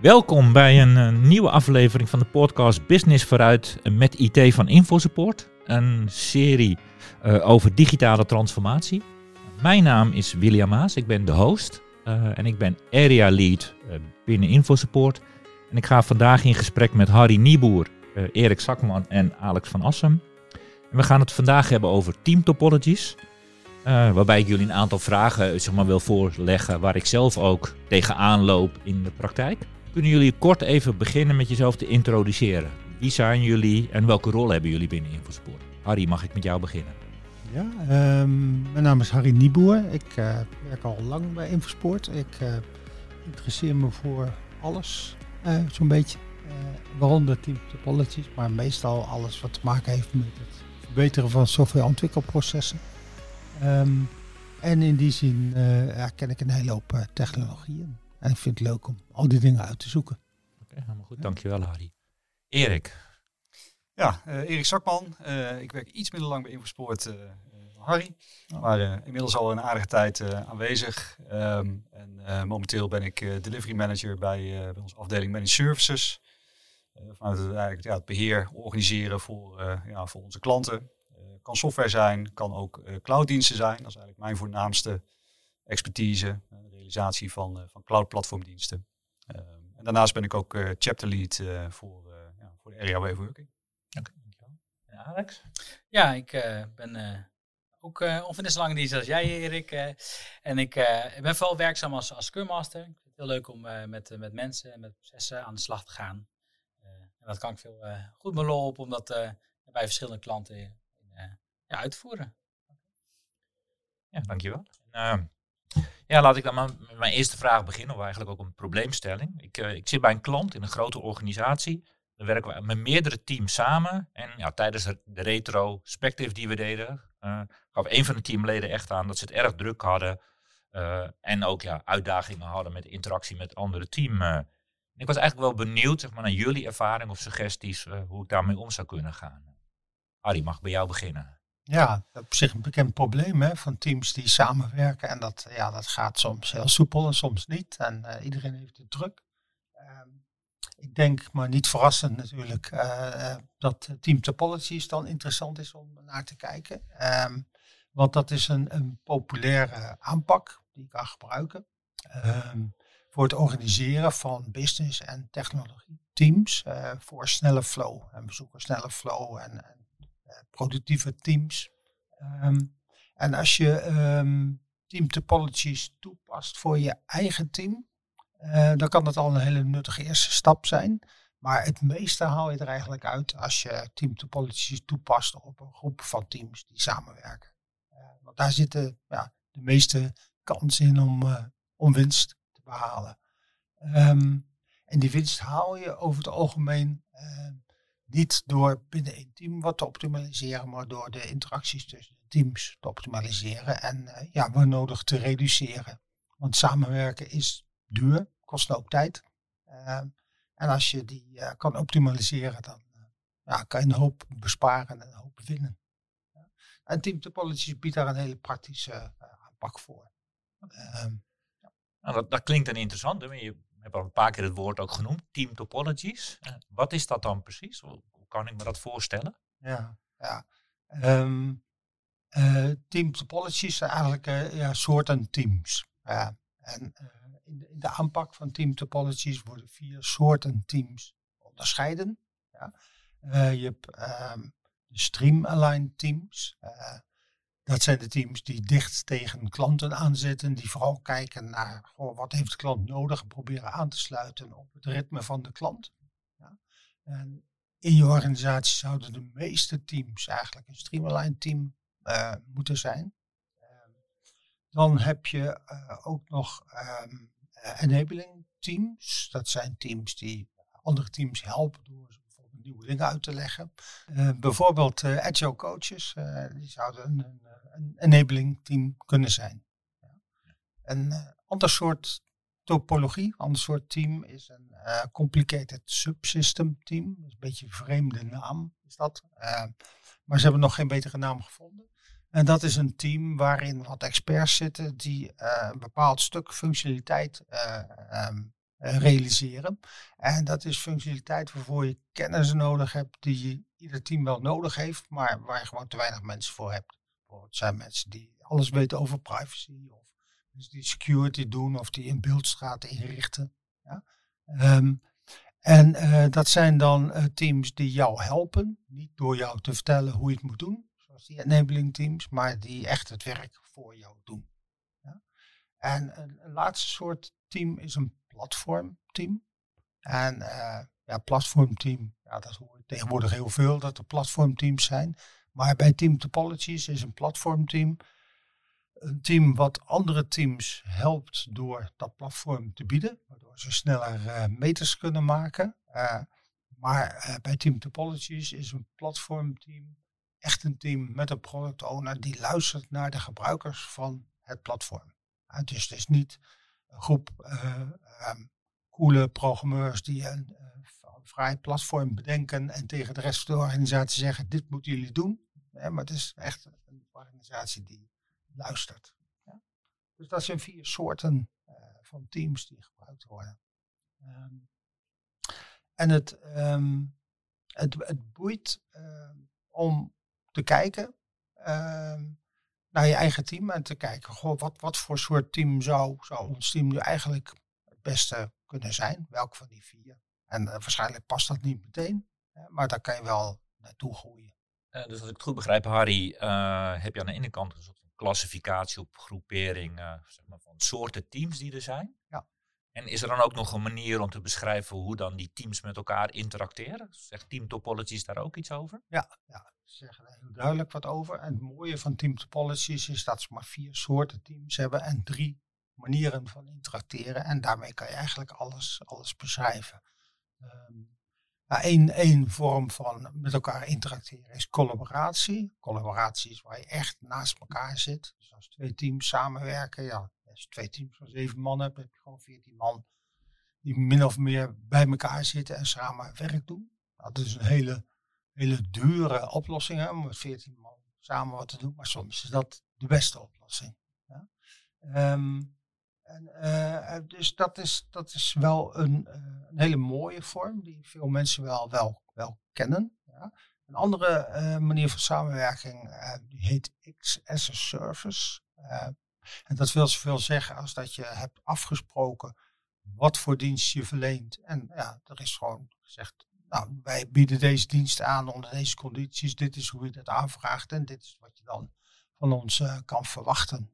Welkom bij een, eh, nieuwe aflevering van de podcast Business vooruit met IT van InfoSupport. Een serie eh, over digitale transformatie. Mijn naam is William Maas, ik ben de host eh, en ik ben area lead binnen InfoSupport. En ik ga vandaag in gesprek met Harry Nieboer, Erik Zakman en Alex van Assem. En we gaan het vandaag hebben over team topologies. waarbij ik jullie een aantal vragen zeg maar, wil voorleggen waar ik zelf ook tegenaan loop in de praktijk. Kunnen jullie kort even beginnen met jezelf te introduceren? Wie zijn jullie en welke rol hebben jullie binnen InfoSport? Harry, mag ik met jou beginnen? Ja, um, mijn naam is Harry Nieboer. Ik uh, werk al lang bij Infosport. Ik uh, interesseer me voor alles, uh, zo'n beetje. waaronder team topologies, maar meestal alles wat te maken heeft met het verbeteren van softwareontwikkelprocessen. Um, en in die zin ken ik een hele hoop technologieën. En ik vind het leuk om al die dingen uit te zoeken. Oké, helemaal goed. Dankjewel, Harry. Erik. Ja, uh, Erik Zakman. Uh, ik werk iets minder lang bij Infosport uh, Harry. Oh. Maar inmiddels al een aardige tijd aanwezig. Um, en momenteel ben ik delivery manager bij, bij onze afdeling Managed Services. vanuit het, eigenlijk, ja, het beheer organiseren voor, ja, voor onze klanten. kan software zijn, kan ook clouddiensten zijn. Dat is eigenlijk mijn voornaamste expertise van, eh, van cloud platformdiensten. Ehm, en daarnaast ben ik ook eh, chapter lead eh, voor, ja, voor de area way working. Oké. En Alex? Ja, ik ben ook uh, ongeveer net zo lang dienst als jij, Erik. en ik, ik, ben vooral werkzaam als, als Scrum Master. Ik vind het heel leuk om met, met mensen en met processen aan de slag te gaan. en dat kan ik veel goed mijn lol op om dat bij verschillende klanten ja, uit te voeren. Ja, dankjewel. Uh, ja, laat ik dan met mijn eerste vraag beginnen, of eigenlijk ook een probleemstelling. Ik, uh, ik zit bij een klant in een grote organisatie. Dan werken we met meerdere teams samen. En ja, tijdens de retrospective die we deden, uh, gaf een van de teamleden echt aan dat ze het erg druk hadden. Uh, en ook ja, uitdagingen hadden met interactie met andere team. ik was eigenlijk wel benieuwd zeg maar, naar jullie ervaring of suggesties hoe ik daarmee om zou kunnen gaan. Harry, mag bij jou beginnen. Ja, op zich een bekend probleem hè, van teams die samenwerken. En dat, ja, dat gaat soms heel soepel en soms niet. En uh, iedereen heeft het druk. Uh, ik denk, maar niet verrassend natuurlijk, uh, dat team topologies dan interessant is om naar te kijken. Um, want dat is een, een populaire aanpak die ik kan gebruiken. Um, voor het organiseren van business en technologie teams voor snelle flow. En we zoeken snelle flow en productieve teams. Ehm, en als je um, team topologies toepast voor je eigen team, uh, dan kan dat al een hele nuttige eerste stap zijn. Maar het meeste haal je er eigenlijk uit als je team topologies toepast op een groep van teams die samenwerken. Uh, want daar zitten ja, de meeste kansen in om, om winst te behalen. Um, en die winst haal je over het algemeen niet door binnen een team wat te optimaliseren, maar door de interacties tussen de teams te optimaliseren en uh, ja, waar nodig te reduceren. Want samenwerken is duur, kost ook tijd. Uh, en als je die uh, kan optimaliseren, dan ja, kan je een hoop besparen en een hoop winnen. En Team Topologies biedt daar een hele praktische aanpak voor. Ehm, nou, dat, dat, klinkt dan interessant. Hè? Je heb al een paar keer het woord ook genoemd, team topologies. Uh, wat is dat dan precies? Hoe, kan ik me dat voorstellen? Ja, ja. Um, uh, team topologies zijn eigenlijk uh, ja, soorten teams. Ja. En in de, in, de, aanpak van team topologies worden vier soorten teams onderscheiden. Ja. je hebt um, de stream-aligned teams. Dat zijn de teams die dicht tegen klanten aanzitten, die vooral kijken naar wat heeft de klant nodig en proberen aan te sluiten op het ritme van de klant. Ja. En in je organisatie zouden de meeste teams eigenlijk een streamline team uh, moeten zijn. Um, dan heb je uh, ook nog um, enabling teams. Dat zijn teams die andere teams helpen door nieuwe dingen uit te leggen. Uh, bijvoorbeeld agile coaches, die zouden een, een enabling team kunnen zijn. Ja. Een ander soort topologie, ander soort team is een complicated subsystem team. Dat is een beetje een vreemde naam is dat. Maar ze hebben nog geen betere naam gevonden. En dat is een team waarin wat experts zitten die een bepaald stuk functionaliteit um, realiseren. En dat is functionaliteit waarvoor je kennis nodig hebt die ieder team wel nodig heeft, maar waar je gewoon te weinig mensen voor hebt. Bijvoorbeeld zijn mensen die alles weten over privacy of die security doen of die in beeldstraten inrichten. Ja. Ehm, en uh, dat zijn dan uh, teams die jou helpen, niet door jou te vertellen hoe je het moet doen, zoals die enabling teams, maar die echt het werk voor jou doen. Ja. En een, laatste soort team is een platformteam. En uh, ja, platformteam, ja, dat hoor je tegenwoordig heel veel, dat er platformteams zijn. Maar bij Team Topologies is een platformteam een team wat andere teams helpt door dat platform te bieden, waardoor ze sneller uh, meters kunnen maken. Uh, maar bij Team Topologies is een platformteam echt een team met een product owner die luistert naar de gebruikers van het platform. dus het is niet groep um, coole programmeurs die een vrij platform bedenken en tegen de rest van de organisatie zeggen: dit moeten jullie doen. maar het is echt een organisatie die luistert. Ja? Dus dat zijn vier soorten uh, van teams die gebruikt worden. Um, en het, um, het, het boeit om te kijken naar je eigen team en te kijken, goh, wat, wat voor soort team zou, zou ons team nu eigenlijk het beste kunnen zijn? Welk van die vier? En uh, waarschijnlijk past dat niet meteen, maar daar kan je wel naartoe groeien. Uh, dus als ik het goed begrijp, Harry, uh, heb je aan de ene kant een soort klassificatie op groepering zeg maar van soorten teams die er zijn. Ja. En is er dan ook nog een manier om te beschrijven hoe dan die teams met elkaar interacteren? Zegt Team Topologies daar ook iets over? Ja, ja ze zeggen er heel duidelijk wat over. En het mooie van Team Topologies is dat ze maar vier soorten teams hebben en drie manieren van interacteren. En daarmee kan je eigenlijk alles, alles beschrijven. Eén één vorm van met elkaar interacteren is collaboratie. Collaboratie is waar je echt naast elkaar zit. Dus als twee teams samenwerken, ja, als je twee teams van zeven man hebt, heb je gewoon veertien man die min of meer bij elkaar zitten en samen werk doen. Dat is een hele, hele dure oplossing hè, om met veertien man samen wat te doen, maar soms is dat de beste oplossing. Ja. Um, en, uh, dus dat is, dat is wel een, uh, een, hele mooie vorm die veel mensen wel, wel, wel kennen. Ja. Een andere uh, manier van samenwerking die heet X as a Service. en dat wil zoveel zeggen als dat je hebt afgesproken wat voor dienst je verleent. En ja, er is gewoon gezegd, nou, wij bieden deze dienst aan onder deze condities. Dit is hoe je dat aanvraagt en dit is wat je dan van ons kan verwachten.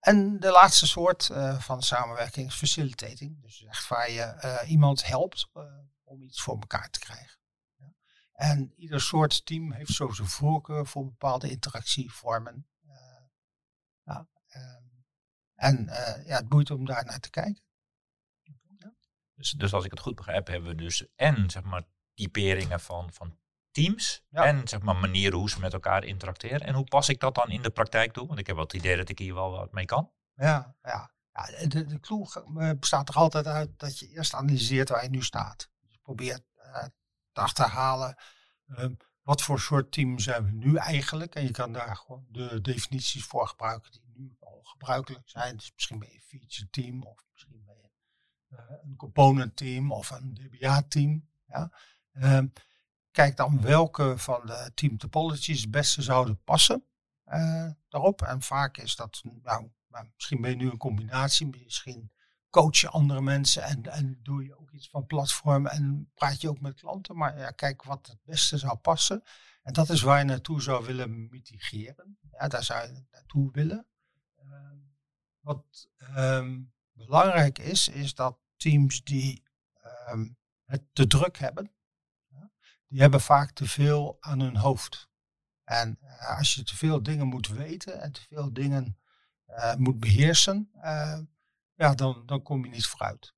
En de laatste soort uh, van samenwerking is facilitating. Dus echt waar je uh, iemand helpt om iets voor elkaar te krijgen. Ja. En ieder soort team heeft zo zijn voorkeur voor bepaalde interactievormen. Ja, ehm, en ja, het boeit om daar naar te kijken. Dus, dus als ik het goed begrijp, hebben we dus en zeg maar typeringen van, van teams en zeg maar manieren hoe ze met elkaar interacteren. En hoe pas ik dat dan in de praktijk toe? Want ik heb wel het idee dat ik hier wel wat mee kan. Ja, ja. ja de, de clue eh, bestaat er altijd uit dat je eerst analyseert waar je nu staat. Dus probeert uh, te achterhalen uh, wat voor soort team zijn we nu eigenlijk. En je kan daar gewoon de definities voor gebruiken die nu al gebruikelijk zijn. Dus misschien ben je een feature team of misschien een component team of een DBA team. Ja. Ehm, Kijk dan welke van de team topologies het beste zouden passen uh, daarop. En vaak is dat, nou, misschien ben je nu een combinatie, misschien coach je andere mensen en, en doe je ook iets van platform en praat je ook met klanten. Maar ja, kijk wat het beste zou passen. En dat is waar je naartoe zou willen mitigeren. Ja, daar zou je naartoe willen. Uh, wat um, belangrijk is, is dat teams die um, het te druk hebben, die hebben vaak te veel aan hun hoofd. En uh, als je te veel dingen moet weten en te veel dingen uh, moet beheersen, uh, ja, dan, dan kom je niet vooruit.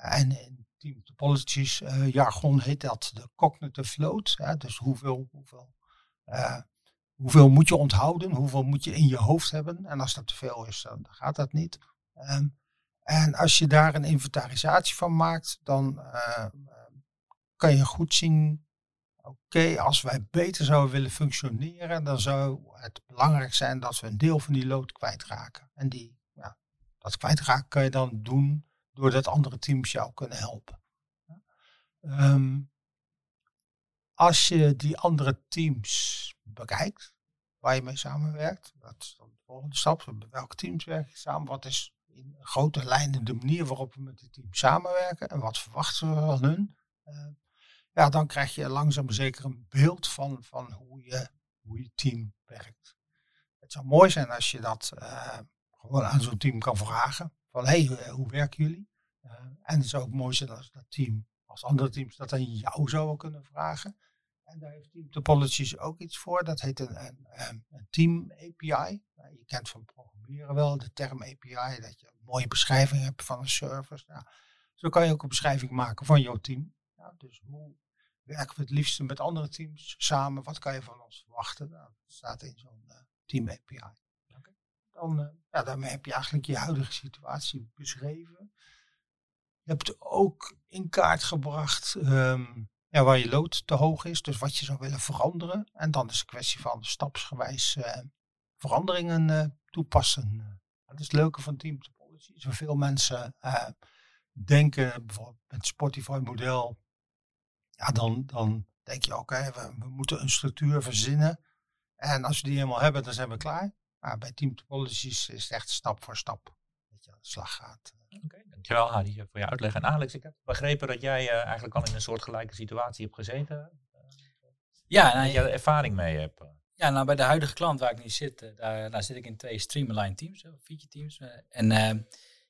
en in Team Topologies jargon heet dat de cognitive load. dus hoeveel, hoeveel, hoeveel moet je onthouden, hoeveel moet je in je hoofd hebben. En als dat te veel is, dan gaat dat niet. Um, en als je daar een inventarisatie van maakt, dan kan je goed zien oké, als wij beter zouden willen functioneren, dan zou het belangrijk zijn dat we een deel van die lood kwijtraken. En die, ja, dat kwijtraken kan je dan doen doordat andere teams jou kunnen helpen. Ehm, als je die andere teams bekijkt, waar je mee samenwerkt, dat is dan de volgende stap. Welke teams werken samen? Wat is in grote lijnen de manier waarop we met die team samenwerken en wat verwachten we van hun? Uh, ja, dan krijg je langzaam zeker een beeld van, van hoe, je, hoe je team werkt. Het zou mooi zijn als je dat uh, gewoon aan zo'n team kan vragen. Van hé, hey, hoe werken jullie? En het zou ook mooi zijn als dat team, als andere teams dat aan jou zouden kunnen vragen. En daar heeft Team Topologies ook iets voor. Dat heet een, een, een Team API. Nou, je kent van programmeren wel de term API, dat je een mooie beschrijving hebt van een service. Nou, zo kan je ook een beschrijving maken van jouw team. Ja, dus hoe werken we het liefst met andere teams samen? Wat kan je van ons verwachten? Nou, dat staat in zo'n uh, Team API. Dan, uh, ja, daarmee heb je eigenlijk je huidige situatie beschreven. Je hebt ook in kaart gebracht um, ja, waar je lood te hoog is, dus wat je zou willen veranderen. En dan is het een kwestie van stapsgewijs uh, veranderingen toepassen. Dat is het leuke van Team Topology. Zoveel mensen denken, bijvoorbeeld met Spotify-model, ja, dan, dan denk je, oké, we, moeten een structuur verzinnen. En als we die helemaal hebben, dan zijn we klaar. Maar bij Team Topologies is het echt stap voor stap dat je aan de slag gaat. Oké, dankjewel Hadi voor je uitleg. En Alex, ik heb begrepen dat jij uh, eigenlijk al in een soortgelijke situatie hebt gezeten. Ja, nou, dat je er ervaring mee hebt. Ja, nou bij de huidige klant waar ik nu zit, daar, daar zit ik in twee streamline teams, feature teams. En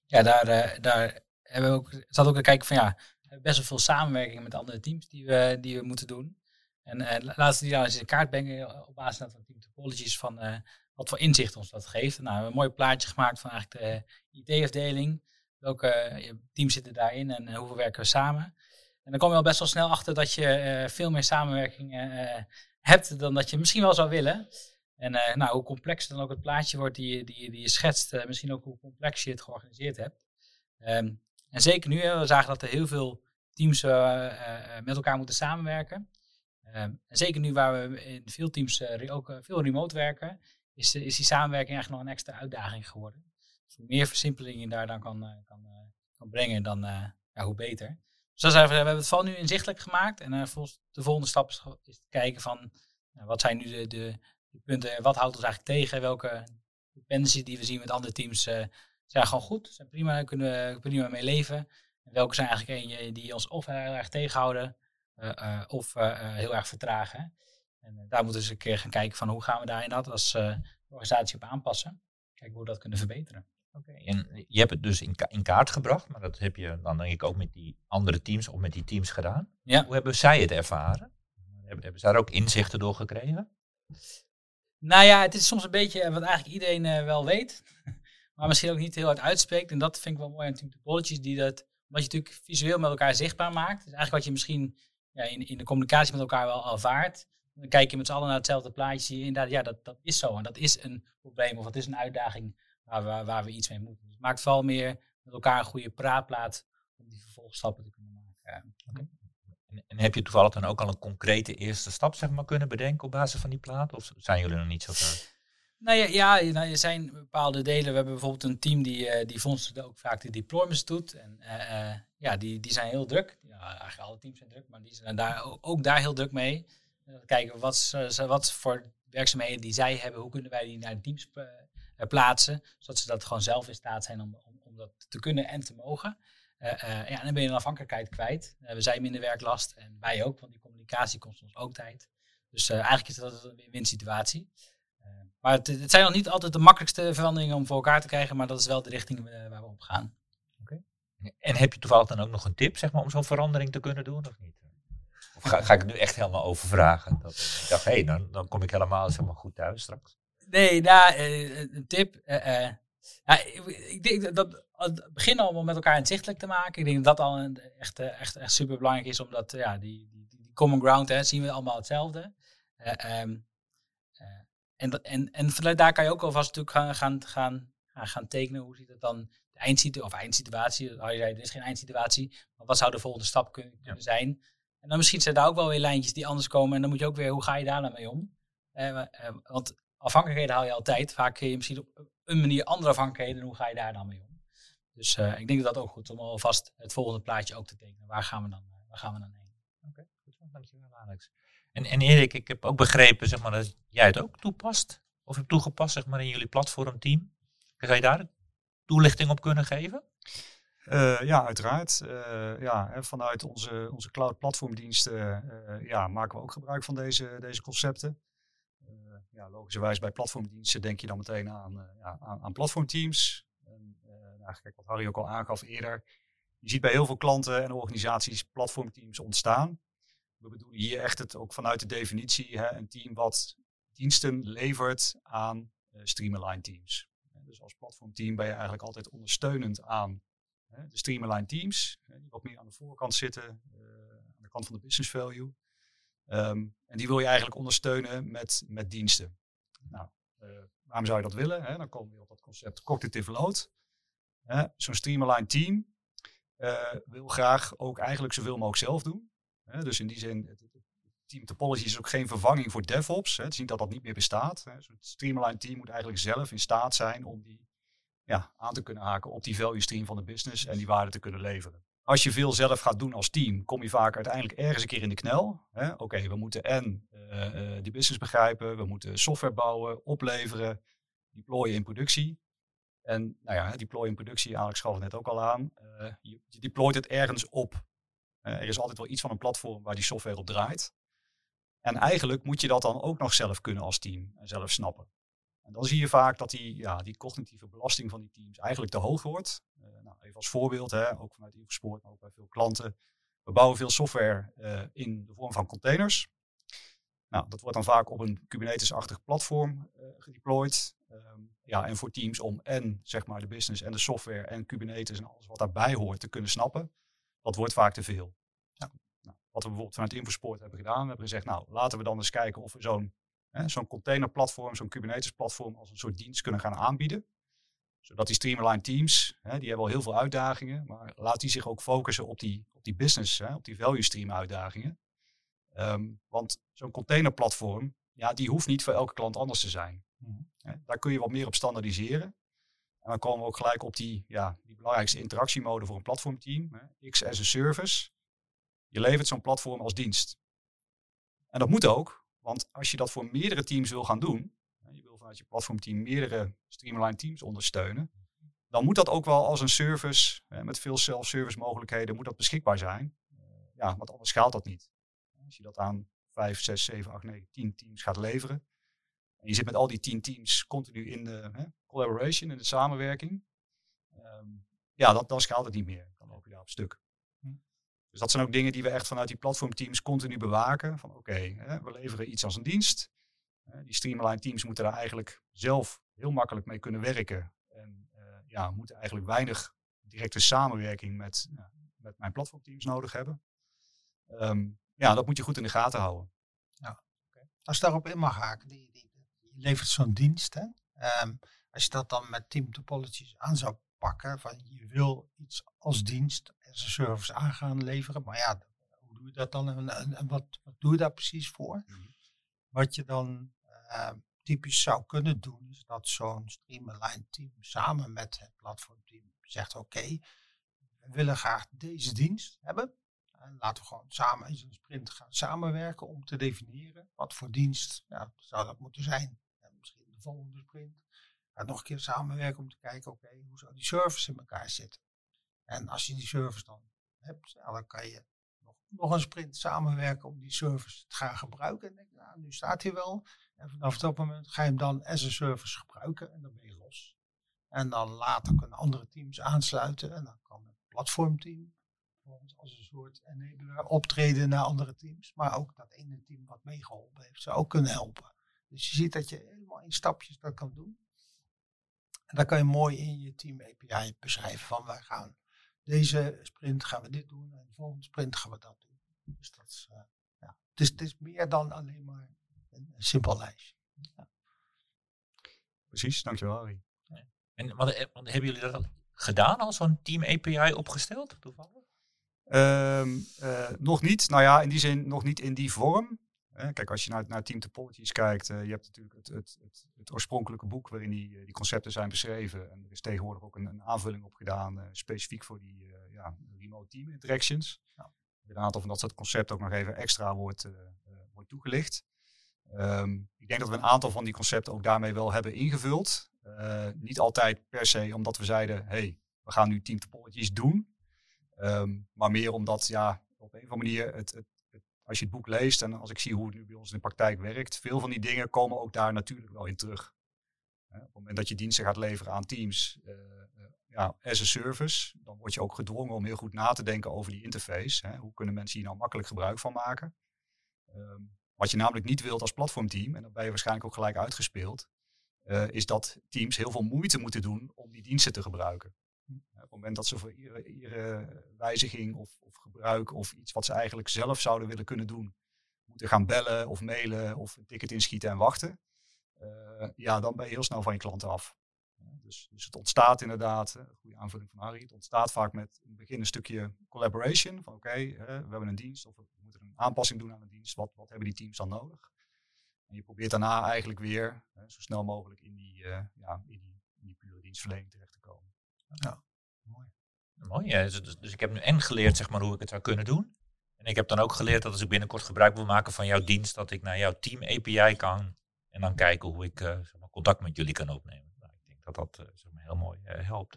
ja, daar, daar hebben we ook, zat ook te kijken van ja, best wel veel samenwerking met andere teams die we, die we moeten doen. En uh, laatste die nou eens in kaart brengen op basis van Team Topologies van uh, wat voor inzicht ons dat geeft. Nou, we hebben een mooi plaatje gemaakt van eigenlijk de IT-afdeling. Welke teams zitten daarin en hoeveel werken we samen. En dan kom je al best wel snel achter dat je veel meer samenwerking hebt dan dat je misschien wel zou willen. En nou, hoe complex dan ook het plaatje wordt die, die, die je schetst, misschien ook hoe complex je het georganiseerd hebt. Um, en zeker nu, we zagen dat er heel veel teams met elkaar moeten samenwerken. Uh, en zeker nu waar we in veel teams ook veel remote werken, is, is die samenwerking eigenlijk nog een extra uitdaging geworden. Dus hoe meer versimpeling je daar dan kan, kan, kan brengen, dan ja, hoe beter. Dus dat is we hebben het val nu inzichtelijk gemaakt. En de volgende stap is, te kijken van wat zijn nu de, de, punten, wat houdt ons eigenlijk tegen, welke dependencies die we zien met andere teams zijn gewoon goed, zijn prima, kunnen we prima mee leven. En welke zijn eigenlijk een die ons of heel erg tegenhouden of heel erg vertragen. En daar moeten we eens een keer gaan kijken van hoe gaan we daar inderdaad als organisatie op aanpassen. Kijken hoe we dat kunnen verbeteren. Oké, okay. en je hebt het dus in, ka in, kaart gebracht, maar dat heb je dan denk ik ook met die andere teams of met die teams gedaan. Ja. Hoe hebben zij het ervaren? Hebben, hebben ze daar ook inzichten door gekregen? Nou ja, het is soms een beetje wat eigenlijk iedereen wel weet maar misschien ook niet heel hard uitspreekt. En dat vind ik wel mooi aan Team Topologies, die dat, wat je natuurlijk visueel met elkaar zichtbaar maakt. Dus eigenlijk wat je misschien ja, in, in de communicatie met elkaar wel ervaart. Dan kijk je met z'n allen naar hetzelfde plaatje, zie je inderdaad, ja, dat, dat is zo. En dat is een probleem of dat is een uitdaging waar we, waar we iets mee moeten. Dus het maakt vooral meer met elkaar een goede praatplaat om die vervolgstappen te kunnen maken. Okay. En, en, heb je toevallig dan ook al een concrete eerste stap zeg maar, kunnen bedenken op basis van die plaat? Of zijn jullie nog niet zo ver? Nou ja, ja nou, er zijn bepaalde delen. We hebben bijvoorbeeld een team die, uh, die fondsen ook vaak de deployments doet. En uh, uh, ja, die, die zijn heel druk. Ja, eigenlijk alle teams zijn druk, maar die zijn daar ook, daar heel druk mee. kijken wat, wat voor werkzaamheden die zij hebben, hoe kunnen wij die naar de teams plaatsen, zodat ze dat gewoon zelf in staat zijn om, om, dat te kunnen en te mogen. ja, en dan ben je een afhankelijkheid kwijt. we zijn minder werklast en wij ook, want die communicatie kost ons ook tijd. Dus eigenlijk is dat een win-win situatie. Maar het, zijn nog niet altijd de makkelijkste veranderingen om voor elkaar te krijgen, maar dat is wel de richting eh, waar we op gaan. Okay. En heb je toevallig dan ook nog een tip zeg maar, om zo'n verandering te kunnen doen of niet? Of ga, ga ik het nu echt helemaal overvragen? Dat, ik dacht, hé, hey, dan, dan kom ik helemaal zeg maar, goed thuis straks. Nee, nou, uh, een tip. Uh, ja, ik, ik, denk dat het begin al met elkaar inzichtelijk te maken. Ik denk dat dat al een, echt, echt, echt super belangrijk is, omdat ja, die, die, die common ground hè, zien we allemaal hetzelfde. Um, en, en, en vanuit daar kan je ook alvast natuurlijk gaan, gaan, gaan, gaan tekenen. Hoe ziet het dan de eindsituatie, of eindsituatie, je zei, er is geen eindsituatie, maar wat zou de volgende stap kunnen, kunnen zijn? En dan misschien zijn daar ook wel weer lijntjes die anders komen. En dan moet je ook weer, hoe ga je daar nou mee om? Eh, eh, want afhankelijkheden haal je altijd. Vaak kun je misschien op een manier andere afhankelijkheden. Hoe ga je daar dan mee om? Dus ik denk dat dat ook goed is om alvast het volgende plaatje ook te tekenen. Waar gaan we dan, waar gaan we dan heen? Oké, goed zo. Dankjewel Alex. En, en Erik, ik heb ook begrepen zeg maar, dat jij het ook toepast. Of hebt toegepast zeg maar, in jullie platformteam. Ga je daar toelichting op kunnen geven? Uh, ja, uiteraard. Uh, ja, vanuit onze, onze cloud platformdiensten uh, ja, maken we ook gebruik van deze, deze concepten. Logischerwijs bij platformdiensten denk je dan meteen aan, ja, aan, aan platformteams. En, nou, kijk, wat Harry ook al aangaf eerder. Je ziet bij heel veel klanten en organisaties platformteams ontstaan. We bedoelen hier echt het ook vanuit de definitie hè, een team wat diensten levert aan streamline teams. Dus als platformteam ben je eigenlijk altijd ondersteunend aan de streamline teams, die wat meer aan de voorkant zitten, eh, aan de kant van de business value. Ehm, en die wil je eigenlijk ondersteunen met, met diensten. Nou, uh, waarom zou je dat willen? Hè? Dan komen we op dat concept cognitive load. Zo'n streamline team uh, wil graag ook eigenlijk zoveel mogelijk zelf doen. Dus in die zin, het, team topology is ook geen vervanging voor DevOps. Het is niet dat dat niet meer bestaat. Zo'n streamline team moet eigenlijk zelf in staat zijn om die ja, aan te kunnen haken op die value stream van de business en die waarde te kunnen leveren. Als je veel zelf gaat doen als team, kom je vaak uiteindelijk ergens een keer in de knel. Oké, we moeten en uh, die business begrijpen, we moeten software bouwen, opleveren, deployen in productie. En nou ja, deployen in productie, Alex gaf het net ook al aan. Je, je deployt het ergens op. er is altijd wel iets van een platform waar die software op draait. En eigenlijk moet je dat dan ook nog zelf kunnen als team en zelf snappen. En dan zie je vaak dat die, ja, die cognitieve belasting van die teams eigenlijk te hoog wordt. Uh, nou, even als voorbeeld, hè, ook vanuit Infosport, maar ook bij veel klanten. We bouwen veel software uh, in de vorm van containers. Nou, dat wordt dan vaak op een Kubernetes-achtig platform uh, gedeployed. Um, ja, en voor teams om en zeg maar de business en de software en Kubernetes en alles wat daarbij hoort te kunnen snappen, dat wordt vaak te veel. Ja. Nou, wat we bijvoorbeeld vanuit Infosport hebben gedaan, we hebben gezegd, nou laten we dan eens kijken of we zo'n zo'n containerplatform, zo'n Kubernetes-platform als een soort dienst kunnen gaan aanbieden. Zodat die streamline teams, hè, die hebben al heel veel uitdagingen, maar laat die zich ook focussen op die, op die business, hè, op die value stream uitdagingen. Um, want zo'n containerplatform, ja, die hoeft niet voor elke klant anders te zijn. Mm daar kun je wat meer op standaardiseren. En dan komen we ook gelijk op die, ja, die belangrijkste interactiemode voor een platformteam. Hè, X as a service. Je levert zo'n platform als dienst. En dat moet ook, want als je dat voor meerdere teams wil gaan doen, je wil vanuit je platformteam meerdere streamline teams ondersteunen, dan moet dat ook wel als een service met veel self-service mogelijkheden moet dat beschikbaar zijn. Eh, ja, want anders schaalt dat niet. Als je dat aan 5, 6, 7, 8, 9, 10 teams gaat leveren. En je zit met al die 10 teams continu in de collaboration, in de samenwerking. Um, ja, dat, dan schaalt het niet meer. Dan loop je daar op stuk. Dus dat zijn ook dingen die we echt vanuit die platformteams continu bewaken. Van oké, we leveren iets als een dienst. die streamline teams moeten daar eigenlijk zelf heel makkelijk mee kunnen werken. En uh, ja, moeten eigenlijk weinig directe samenwerking met, met mijn platformteams nodig hebben. Um, ja, dat moet je goed in de gaten houden. Ja. Als je daarop in mag haken, die, die, levert zo'n dienst. Hè? Um, als je dat dan met team topologies aan zou pakken, van je wil iets als dienst as a service aan gaan leveren. Maar ja, hoe doe je dat dan en, en, wat, wat doe je daar precies voor? Mhm. Wat je dan uh, typisch zou kunnen doen, is dat zo'n streamline team samen met het platformteam zegt: Oké, we willen graag deze dienst hebben. En laten we gewoon samen in een sprint gaan samenwerken om te definiëren wat voor dienst ja, zou dat moeten zijn. En misschien de volgende sprint. Gaat nog een keer samenwerken om te kijken, oké, hoe zou die service in elkaar zitten? En als je die service dan hebt, dan kan je nog, nog een sprint samenwerken om die service te gaan gebruiken. En denk, nou, nu staat hij wel. En vanaf dat moment ga je hem dan as a service gebruiken en dan ben je los. En dan later kunnen andere teams aansluiten en dan kan het platformteam als een soort enabler optreden naar andere teams. Maar ook dat ene team wat meegeholpen heeft, zou ook kunnen helpen. Dus je ziet dat je helemaal in stapjes dat kan doen. En dan kan je mooi in je team API beschrijven van wij gaan deze sprint gaan we dit doen en de volgende sprint gaan we dat doen. Dus dat is, uh, ja. het, is, het is meer dan alleen maar een, een simpel lijstje. Ja. Precies, dankjewel Harry. En wat, eh, wat, hebben jullie dat al gedaan, al zo'n team API opgesteld toevallig? Um, uh, nog niet. Nou ja, in die zin nog niet in die vorm. Kijk, als je naar, naar Team Topologies kijkt, uh, je hebt natuurlijk het, het, het, het oorspronkelijke boek waarin die, die concepten zijn beschreven. En er is tegenwoordig ook een, een aanvulling op gedaan, specifiek voor die ja, remote team interactions. Een aantal van dat soort concepten ook nog even extra wordt, wordt toegelicht. Ehm, ik denk dat we een aantal van die concepten ook daarmee wel hebben ingevuld. niet altijd per se omdat we zeiden, hey, we gaan nu team topologies doen. Ehm, maar meer omdat ja, op een of andere manier het, het, als je het boek leest en als ik zie hoe het nu bij ons in de praktijk werkt, veel van die dingen komen ook daar natuurlijk wel in terug. op het moment dat je diensten gaat leveren aan teams, uh, ja, as a service, dan word je ook gedwongen om heel goed na te denken over die interface. Hè. Hoe kunnen mensen hier nou makkelijk gebruik van maken? Ehm, wat je namelijk niet wilt als platformteam, en dat ben je waarschijnlijk ook gelijk uitgespeeld, uh, is dat teams heel veel moeite moeten doen om die diensten te gebruiken. Op het moment dat ze voor iedere, wijziging of, of, gebruik of iets wat ze eigenlijk zelf zouden willen kunnen doen, moeten gaan bellen of mailen of een ticket inschieten en wachten, uh, ja, dan ben je heel snel van je klanten af. Dus, dus, het ontstaat inderdaad, een goede aanvulling van Harry, het ontstaat vaak met in het begin een stukje collaboration. Van oké, we hebben een dienst of we moeten een aanpassing doen aan een dienst. Wat, wat hebben die teams dan nodig? En je probeert daarna eigenlijk weer zo snel mogelijk in die, ja, in die, in die pure dienstverlening terecht te komen. Ja, mooi. Ja. Dus, dus, dus, ik heb nu en geleerd zeg maar, hoe ik het zou kunnen doen. En ik heb dan ook geleerd dat als ik binnenkort gebruik wil maken van jouw dienst, dat ik naar jouw team API kan en dan kijken hoe ik uh, zeg maar, contact met jullie kan opnemen. Nou, ik denk dat dat uh, zeg maar, heel mooi uh, helpt.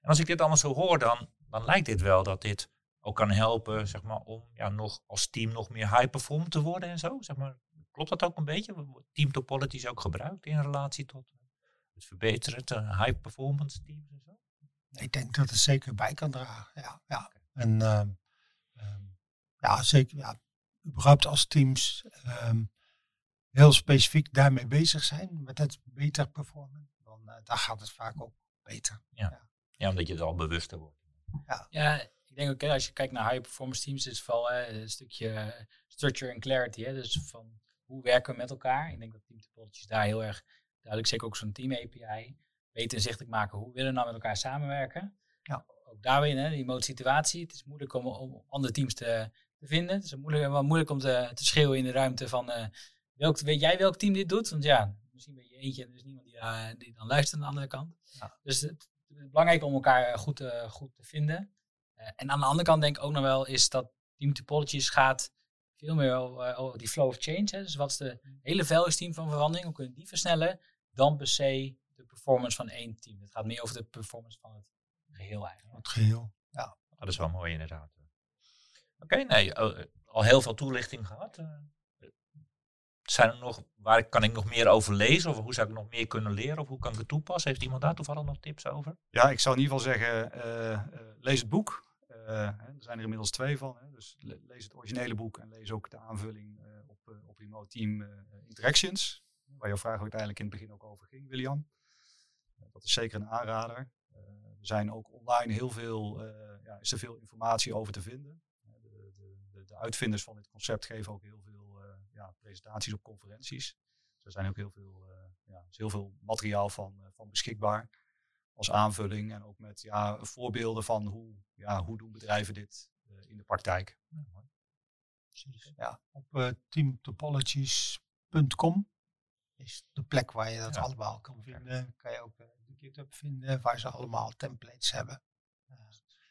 En als ik dit allemaal zo hoor, dan, dan lijkt dit wel dat dit ook kan helpen zeg maar, om ja, nog als team nog meer high perform te worden en zo. Zeg maar, klopt dat ook een beetje? Team topology ook gebruikt in relatie tot het verbeteren, high performance teams en zo? Ik denk dat het zeker bij kan dragen. Ja, ja. En uh, ja, zeker. Ja, überhaupt als teams um, heel specifiek daarmee bezig zijn, met het beter performen, dan uh, daar gaat het vaak ook beter. Ja, ja. ja omdat je het al bewuster wordt. Ja, ja ik denk ook, hè, als je kijkt naar high performance teams, is het vooral een stukje structure en clarity. Hè, dus van hoe werken we met elkaar? Ik denk dat team topologies daar heel erg duidelijk, zeker ook zo'n team API, weten inzichtelijk maken hoe willen we nou met elkaar samenwerken. Ja. Ook daar weer, hè, die situatie. Het is moeilijk om, om andere teams te, te vinden. Het is moeilijk, wel moeilijk om te, te schreeuwen in de ruimte van uh, welk, weet jij welk team dit doet? Want ja, misschien ben je eentje en er is niemand die, uh, die dan luistert aan de andere kant. Ja. Dus het, het, is belangrijk om elkaar eh, goed, uh, goed te vinden. en aan de andere kant denk ik ook nog wel is dat team topologies gaat veel meer over, die flow of change. Hè. Dus wat is de hele team van verandering? Hoe kunnen die versnellen? Dan per se de performance van één team. Het gaat meer over de performance van het geheel eigenlijk. Het geheel, ja. Oh, dat is wel mooi inderdaad. Oké, nee, eh, al heel veel toelichting gehad. Eh, zijn er nog, waar kan ik nog meer over lezen? Of hoe zou ik nog meer kunnen leren? Of hoe kan ik het toepassen? Heeft iemand daar toevallig nog tips over? Ja, ik zou in ieder geval zeggen, uh, lees het boek. er zijn er inmiddels twee van. Hè, dus lees het originele boek en lees ook de aanvulling op, op Remote Team Interactions. Waar jouw vraag uiteindelijk in het begin ook over ging, William. Dat is zeker een aanrader. Er zijn ook online heel veel, uh, ja, is er veel informatie over te vinden. De, de, de, uitvinders van dit concept geven ook heel veel ja, presentaties op conferenties. Dus er zijn ook heel veel, ja, is heel veel materiaal van, van beschikbaar als aanvulling. En ook met ja, voorbeelden van hoe, ja, hoe doen bedrijven dit in de praktijk. Precies. Ja, op teamtopologies.com is de plek waar je dat allemaal kan vinden. Kan je ook GitHub vinden, waar ze allemaal templates hebben. Uh,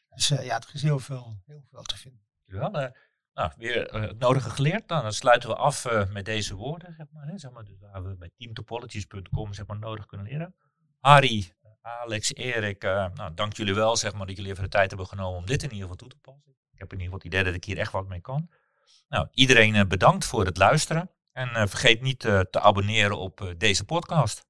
dus uh, ja, er is heel veel, heel veel te vinden. Uh, nou, weer het nodige geleerd. Nou, dan sluiten we af met deze woorden, zeg maar. Hè, zeg maar dus waar we bij teamtopologies.com zeg maar, nodig kunnen leren. Harry, Alex, Erik, nou, dank jullie wel zeg maar, dat jullie even de tijd hebben genomen om dit in ieder geval toe te passen. Ik heb in ieder geval het idee dat ik hier echt wat mee kan. Nou, iedereen bedankt voor het luisteren. En eh, vergeet niet eh, te abonneren op eh, deze podcast.